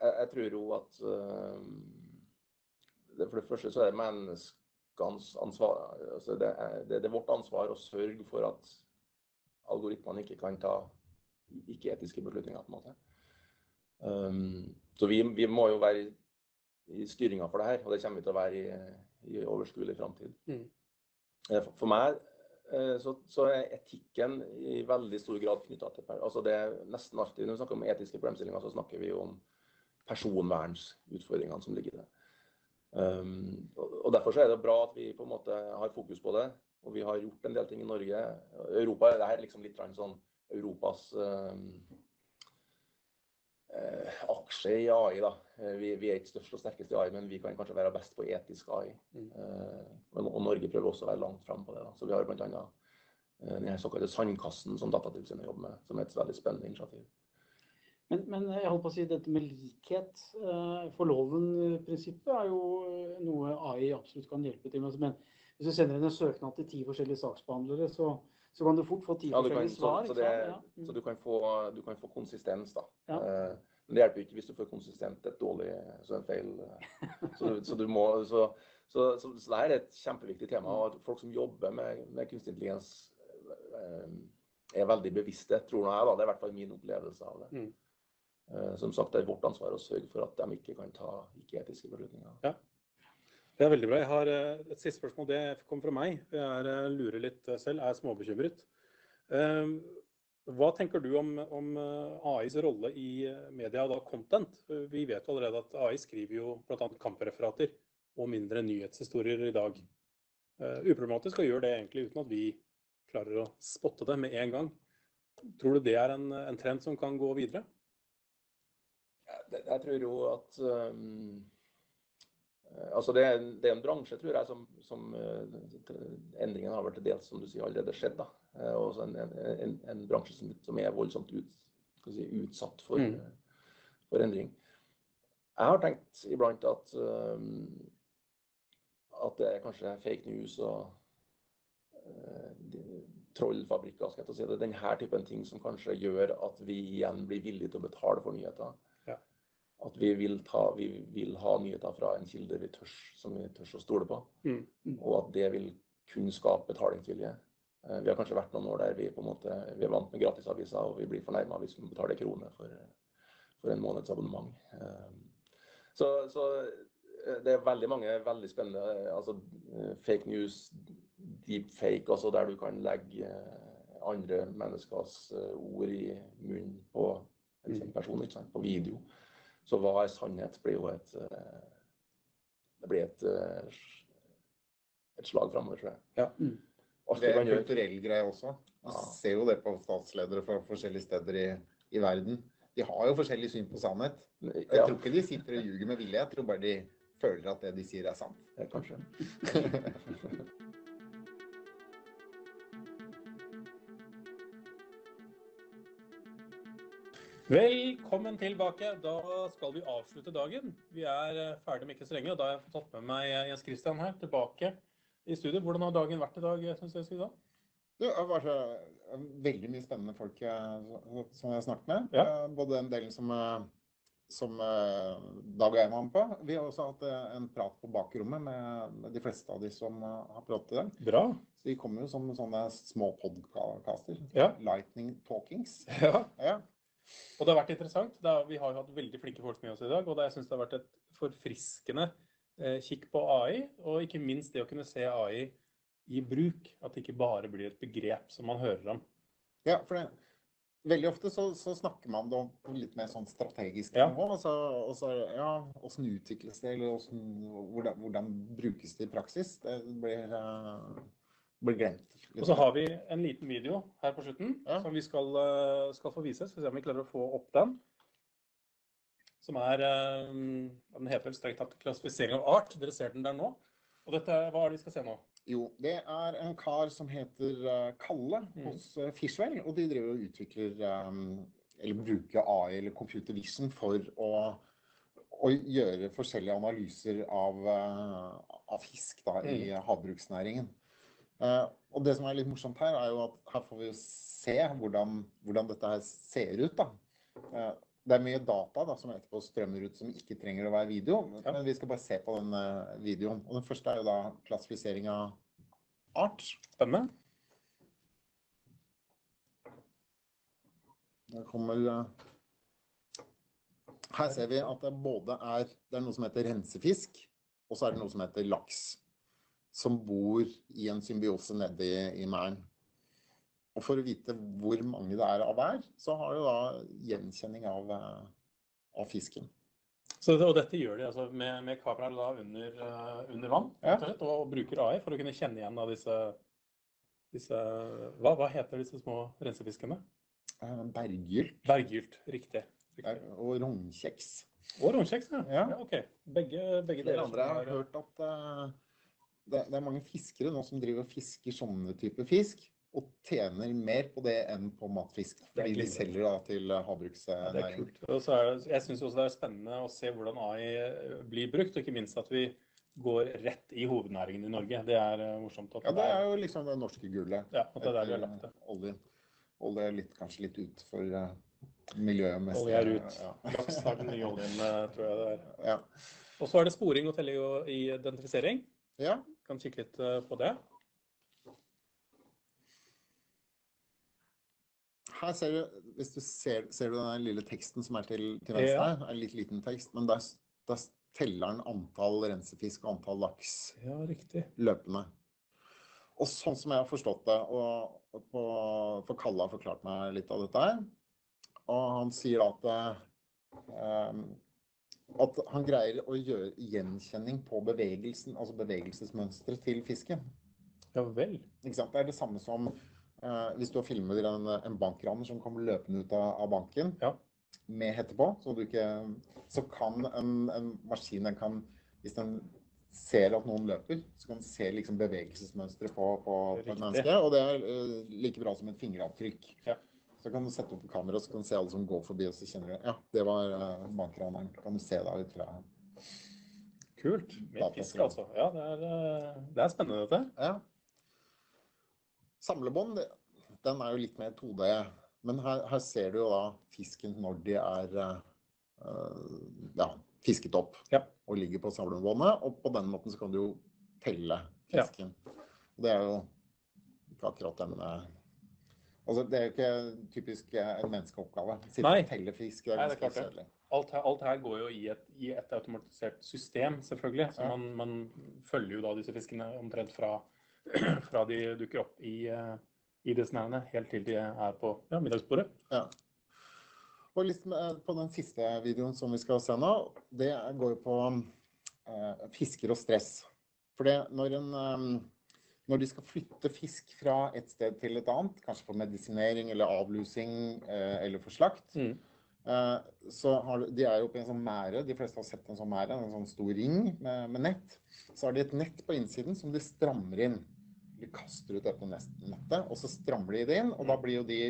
Speaker 4: jeg, jeg, tror jo at uh, det, For det første så er det menneskenes ansvar altså det, er, det, er, vårt ansvar å sørge for at algoritmene ikke kan ta ikke-etiske beslutninger. på en måte. Um, så vi, vi, må jo være i styringa for det her, og det kommer vi til å være i, i overskuelig framtid. Mm. Eh, for, for, meg eh, så, så, er etikken i veldig stor grad knytta til altså det er nesten alltid, Når vi snakker om etiske problemstillinger, så snakker vi om personvernsutfordringene som ligger i det. Um, og Derfor så er det bra at vi på en måte har fokus på det. Og vi har gjort en del ting i Norge. Europa det er liksom litt sånn Europas um, uh, aksje i AI. da. Eh, Vi, vi er ikke størst og sterkest i AI, men vi kan kanskje være best på etisk AI.
Speaker 5: Mm.
Speaker 4: Uh, og, Norge prøver også å være langt framme på det. da. Så vi har bl.a. den såkalte Sandkassen som Datatilsynet jobber med, som er et veldig spennende initiativ.
Speaker 3: Men, men jeg holdt på å si dette med likhet eh, for loven-prinsippet er jo eh, noe AI absolutt kan hjelpe til med. Men hvis du sender inn en søknad til ti forskjellige saksbehandlere, så, så kan du fort få ti
Speaker 4: Ja, forskjellige kan,
Speaker 3: forskjellige
Speaker 4: så,
Speaker 3: svar.
Speaker 4: så, det.
Speaker 3: Ja. Mm.
Speaker 4: så du, kan få, du kan få konsistens, da.
Speaker 3: Ja.
Speaker 4: Eh, men det hjelper ikke hvis du får konsistent et dårlig så en feil. eh. Så, du- så du må så, så, så, så det her er et kjempeviktig tema. og at Folk som jobber med, med kunstig intelligens eh, er veldig bevisste, tror jeg. da, Det er i hvert fall min opplevelse av det.
Speaker 5: Mm.
Speaker 4: Eh, Som sagt, det er vårt ansvar å sørge for at de ikke kan ta ikke-etiske beslutninger.
Speaker 5: Det er veldig bra. Jeg har eh, et siste spørsmål. Det kommer fra meg. Jeg eh, lurer litt selv, er småbekymret. Hva tenker du om, om AIs rolle i media da content? Vi vet jo allerede at AI skriver jo bl.a. kampreferater og mindre nyhetshistorier i dag. Uproblematisk å gjøre det egentlig uten at vi klarer å spotte det med en gang. Tror du det er en, en trend som kan gå videre?
Speaker 4: Jeg, tror jo at um, Altså det er, en, det er en bransje, tror jeg, som, som eh, endringen har vært til dels, som du sier, allerede skjedd. da. Eh, Og en, en, en, bransje som, som er voldsomt ut, si, utsatt for,
Speaker 5: Mm.
Speaker 4: for endring. Jeg har tenkt iblant at um, at det er kanskje fake news og uh, trollfabrikker, skal jeg si det. Denne typen ting som kanskje gjør at vi igjen blir villige til å betale for nyheter. At vi vil, ta, vi vil ha nyheter fra en kilde vi tørs, som vi tør å stole på.
Speaker 5: Mm.
Speaker 4: Og at det vil kun skape betalingsvilje. Eh, Vi har kanskje vært noen år der vi måte, vi er vant med gratisaviser, og vi blir fornærma hvis vi må betale en krone for, for en måneds abonnement. Eh, Så, så eh, det er veldig mange veldig spennende altså fake news, deepfake, altså der du kan legge andre menneskers ord i munnen på en person, ikke sant? på video. Så hva er sannhet blir jo et eh, Det blir et, eh, et slag framover, tror jeg.
Speaker 5: Ja.
Speaker 3: Mm.
Speaker 2: Det er en kulturell greie også. Vi
Speaker 4: Ja.
Speaker 2: ser jo det på statsledere fra forskjellige steder i, i verden. De har jo forskjellig syn på sannhet. Jeg
Speaker 4: Ja,
Speaker 2: tror ikke de sitter og ljuger med vilje, jeg tror bare de føler at det de sier er sant.
Speaker 4: ja, kanskje.
Speaker 5: Velkommen tilbake. Da skal vi avslutte dagen. Vi er eh, ferdig om ikke så lenge, og da har jeg tatt med meg eh, Jens Christian her tilbake i studio. Hvordan har dagen vært i dag, syns jeg? Skal
Speaker 2: Det har vært eh, veldig mye spennende folk eh, som jeg har snakket med.
Speaker 5: Ja.
Speaker 2: Eh, Både den delen som, eh, som eh, Dag og jeg var med på. Vi har også hatt eh, en prat på bakrommet med de fleste av de som eh, har pratet i dag.
Speaker 5: Bra.
Speaker 2: Så de kommer jo som sånne små podcaster.
Speaker 5: Ja.
Speaker 2: Lightning talkings.
Speaker 5: Ja.
Speaker 2: Ja.
Speaker 5: Og det har vært interessant. Er, vi har jo hatt veldig flinke folk med oss i dag, og det, jeg syns det har vært et forfriskende eh, kikk på AI, og ikke minst det å kunne se AI i bruk. At det ikke bare blir et begrep som man hører om.
Speaker 2: Ja, for det, veldig ofte så, så snakker man det om litt mer sånn strategisk
Speaker 5: Ja.
Speaker 2: nivå. Altså, altså, ja, hvordan utvikles det, eller hvordan, hvordan, brukes det i praksis? Det blir, eh, blir glemt.
Speaker 5: Og så har vi en liten video her på slutten
Speaker 2: Ja.
Speaker 5: som vi skal, eh, skal få vise. Skal vi se om vi klarer å få opp den. Som er eh, Den heter vel strengt tatt 'Klassifisering av art'. Dere ser den der nå. Og dette, hva er det vi skal se nå?
Speaker 2: Jo, det er en kar som heter eh, Kalle
Speaker 5: Mhm.
Speaker 2: hos Fishwell, og de driver og utvikler eller bruker AI eller computer vision for å, å gjøre forskjellige analyser av, av fisk da, i havbruksnæringen. Eh, og det som er litt morsomt her, er jo at her får vi jo se hvordan, hvordan dette her ser ut. da. Eh, det er mye data da, som etterpå strømmer ut som ikke trenger å være video, men vi skal bare se på den eh, videoen. Og den første er jo da klassifisering av art.
Speaker 5: Spennende.
Speaker 2: Kommer Her ser vi at det både er Det er noe som heter rensefisk, og så er det noe som heter laks. Som bor i en symbiose nede i, i merden. Og for å vite hvor mange det er av hver, så har du da gjenkjenning av, eh, av fisken.
Speaker 5: Så, og dette gjør de altså med, med kameraer da under, eh, under vann
Speaker 2: Ja.
Speaker 5: og, og bruker AI for å kunne kjenne igjen da disse, disse hva, hva heter disse små rensefiskene?
Speaker 2: Eh, Berggylt.
Speaker 5: Berggylt, riktig. Riktig.
Speaker 2: Og rognkjeks.
Speaker 5: Og rognkjeks, ja.
Speaker 2: Ja.
Speaker 5: ja. OK. Begge, begge deler.
Speaker 2: andre har hørt at eh, det, det er mange fiskere nå som driver og fisker sånne typer fisk, og tjener mer på det enn på matfisk. Fordi de selger da til havbruksnæringen.
Speaker 5: Ja, er
Speaker 2: havbruksnæringen.
Speaker 5: det, jeg syns også det er spennende å se hvordan AI blir brukt, og ikke minst at vi går rett i hovednæringen i Norge. Det er eh, morsomt.
Speaker 2: Ja, det er jo liksom det norske gullet.
Speaker 5: ja, at det er der vi har lagt det.
Speaker 2: Olje, Olje litt, kanskje litt ut for miljøet mest.
Speaker 5: Olje er ut.
Speaker 2: Ja.
Speaker 5: Laks har den nye oljen, eh, tror jeg det er.
Speaker 2: Ja.
Speaker 5: Og så er det sporing og telling og identifisering.
Speaker 2: ja.
Speaker 5: Kan kikke litt eh, på det.
Speaker 2: Her ser du, hvis du ser, ser du den lille teksten som er til, til venstre,
Speaker 5: Ja.
Speaker 2: en litt liten tekst, men der, der teller den antall rensefisk og antall laks
Speaker 5: Ja, riktig.
Speaker 2: løpende. Og sånn som jeg har forstått det, og, på, for Kalle har forklart meg litt av dette her, og han sier at eh, at han greier å gjøre gjenkjenning på bevegelsen, altså bevegelsesmønsteret til fisken.
Speaker 5: Ja vel.
Speaker 2: Ikke sant? Det er det samme som eh, hvis du har filmet en, en bankraner som kommer løpende ut av, av banken
Speaker 5: Ja.
Speaker 2: med hette på, så, du ikke, så kan en, en maskin den kan, Hvis den ser at noen løper, så kan den se liksom bevegelsesmønsteret på, på, på et menneske. Og det er eh, like bra som et fingeravtrykk.
Speaker 5: Ja.
Speaker 2: Så kan du sette opp kamera, så kan du se alle som går forbi, og så kjenner du ja, det var uh, bankraneren. Kan du se deg ut fra
Speaker 5: Kult. Med fisk, altså. Ja, det er, eh, det er spennende, dette.
Speaker 2: Ja. Samlebånd, den er jo litt mer 2D. Men her, her ser du jo da fisken når de er uh, ja, fisket opp
Speaker 5: Ja.
Speaker 2: og ligger på samlebåndet. Og på den måten så kan du jo telle
Speaker 5: Ja.
Speaker 2: fisken. Det er jo ikke akkurat denne... eh, Altså, det er jo ikke typisk eh, en menneskeoppgave. Sitte og telle fisk. Det er ganske kjedelig.
Speaker 5: Alt alt her går jo i et, i et automatisert system, selvfølgelig. Så
Speaker 2: Ja.
Speaker 5: man, man følger jo da disse fiskene omtrent fra, fra de dukker opp i, eh, i disse næringene, helt til de er på ja, middagsbordet.
Speaker 2: Ja. Og litt på den siste videoen som vi skal se nå, det går jo på eh, fisker og stress. For det, når, en, eh, når de skal flytte fisk fra et sted til et annet, kanskje for medisinering eller avlusing eh, eller for slakt,
Speaker 5: Mm.
Speaker 2: eh, så har de, er på en sånn mære, de fleste har sett en sånn mære, en sånn stor ring med, med nett. Så har de et nett på innsiden som de strammer inn. De kaster ut dette nettet, og så strammer de det inn, og da blir jo de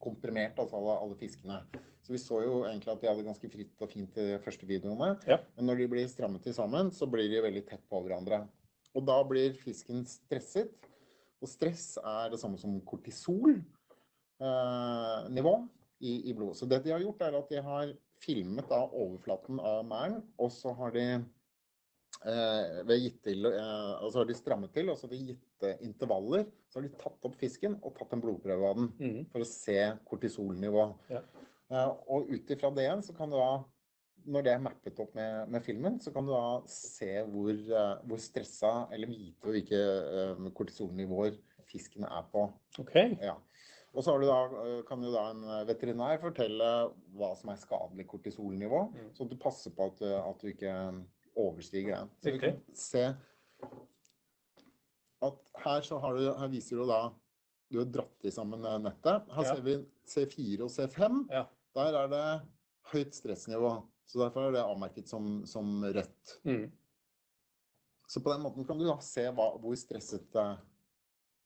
Speaker 2: komprimert, altså alle, alle fiskene. Så vi så jo egentlig at de hadde ganske fritt og fint i de første videoene.
Speaker 5: Ja.
Speaker 2: Men når de blir strammet til sammen, så blir de veldig tett på hverandre. Og da blir fisken stresset. Og stress er det samme som kortisolnivå i, i blodet. Så det de har gjort, er at de har filmet da overflaten av mæren, og så har de eh, eh, altså har de strammet til, og så har de gitte intervaller så har de tatt opp fisken og tatt en blodprøve av den
Speaker 5: Mm.
Speaker 2: for å se kortisolnivå.
Speaker 5: Ja.
Speaker 2: Eh, og ut ifra det igjen så kan du da, når det er mappet opp med, med filmen, så kan du da se hvor, eh, hvor stressa, eller vite hvilke uh, kortisolnivåer fisken er på.
Speaker 5: Okay.
Speaker 2: Ja. Og så har du da, eh, kan jo da en veterinær fortelle hva som er skadelig kortisolnivå,
Speaker 5: Mm.
Speaker 2: så at du passer på at, eh, at du ikke overstiger den. Så vi kan se at her så har du, her viser du da, du har dratt i sammen eh, nettet. Her
Speaker 5: Ja.
Speaker 2: ser vi C4 og C5.
Speaker 5: Ja.
Speaker 2: Der er det høyt stressnivå, så derfor er det avmerket som, som rødt.
Speaker 5: Mm.
Speaker 2: Så på den måten kan du da se hva, hvor stresset, eh,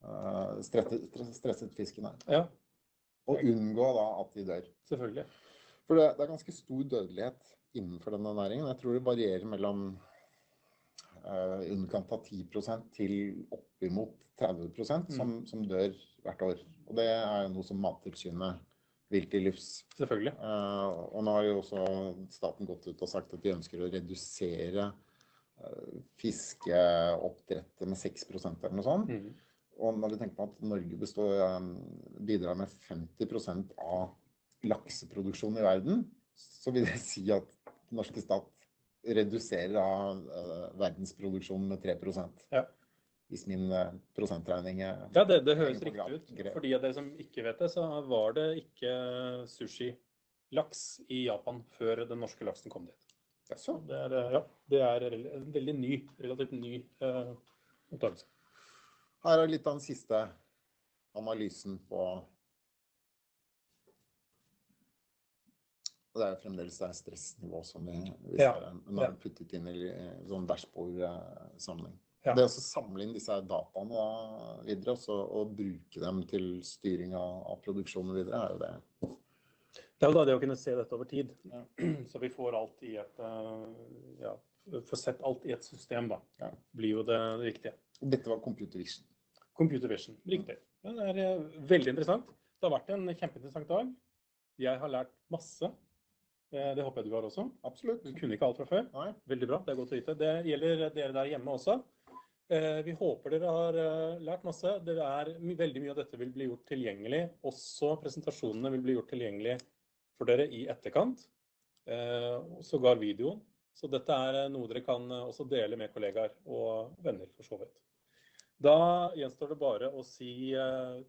Speaker 2: eh, stresset, stresset fisken er.
Speaker 5: Ja,
Speaker 2: Og unngå da at de dør.
Speaker 5: selvfølgelig.
Speaker 2: For det, det er ganske stor dødelighet innenfor denne næringen. Jeg tror det varierer mellom uh, underkant av 10% til oppimot 30% som, som dør hvert år. Og det er noe som Mattilsynet vil til livs.
Speaker 5: Selvfølgelig.
Speaker 2: Uh, og nå har jo også staten gått ut og sagt at de ønsker å redusere uh, fiskeoppdrettet med 6 eller noe sånt.
Speaker 5: Mm.
Speaker 2: Og når vi tenker på at Norge består, um, bidrar med 50% av lakseproduksjonen i verden, så vil det si at den norske stat reduserer uh, verdensproduksjonen med 3
Speaker 5: Ja.
Speaker 2: Hvis min uh, prosentregning er
Speaker 5: Ja, det, det høres riktig ut. For de av dere som ikke vet det, så var det ikke sushi-laks i Japan før den norske laksen kom dit. Det er, eh, ja, det er en veldig ny, relativt ny eh, oppdagelse.
Speaker 2: Her er litt av den siste analysen på Og det er fremdeles det stressnivå som vi, vi
Speaker 5: Ja,
Speaker 2: ser.
Speaker 5: Ja.
Speaker 2: puttet inn i eh, sånn dashbord-sammenheng.
Speaker 5: Ja.
Speaker 2: Det å samle inn disse dataene da, videre også, og bruke dem til styring av, av produksjonen videre, er jo det.
Speaker 5: Det er jo da det å kunne se dette over tid.
Speaker 2: Ja.
Speaker 5: Så vi får alt i et eh, ja, får sett alt i et system, da.
Speaker 2: Ja.
Speaker 5: Blir jo det, riktige.
Speaker 2: Dette var computer vision.
Speaker 5: Computer vision. Riktig. Det er eh, veldig interessant. Det har vært en kjempeinteressant dag. Jeg har lært masse. Eh, Det håper jeg du har også.
Speaker 2: Absolutt.
Speaker 5: Du kunne ikke alt fra før.
Speaker 2: Nei.
Speaker 5: Veldig bra. Det er godt å vite. Det gjelder dere der hjemme også. Eh, Vi håper dere har eh, lært masse. Det er, veldig mye av dette vil bli gjort tilgjengelig. Også presentasjonene vil bli gjort tilgjengelig for dere i etterkant. Eh, Sågar videoen. Så dette er noe dere kan også dele med kollegaer og venner, for så vidt. Da gjenstår det bare å si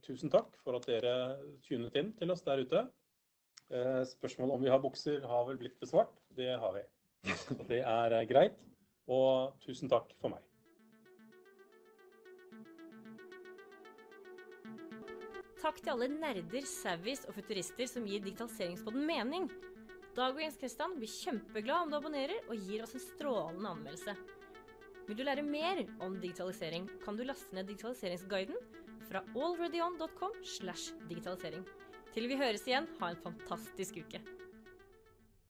Speaker 5: tusen takk for at dere tunet inn til oss der ute. Spørsmålet om vi har bukser har vel blitt besvart. Det har vi. Det er greit. Og tusen takk for meg.
Speaker 1: Takk til alle nerder, savvies og futurister som gir digitaliseringspodden mening. Dag og Jens Kristian blir kjempeglad om du abonnerer og gir oss en strålende anmeldelse. Vil du lære mer om digitalisering, kan du laste ned digitaliseringsguiden fra allreadyon.com slash digitalisering. Til vi høres igjen, ha en fantastisk uke.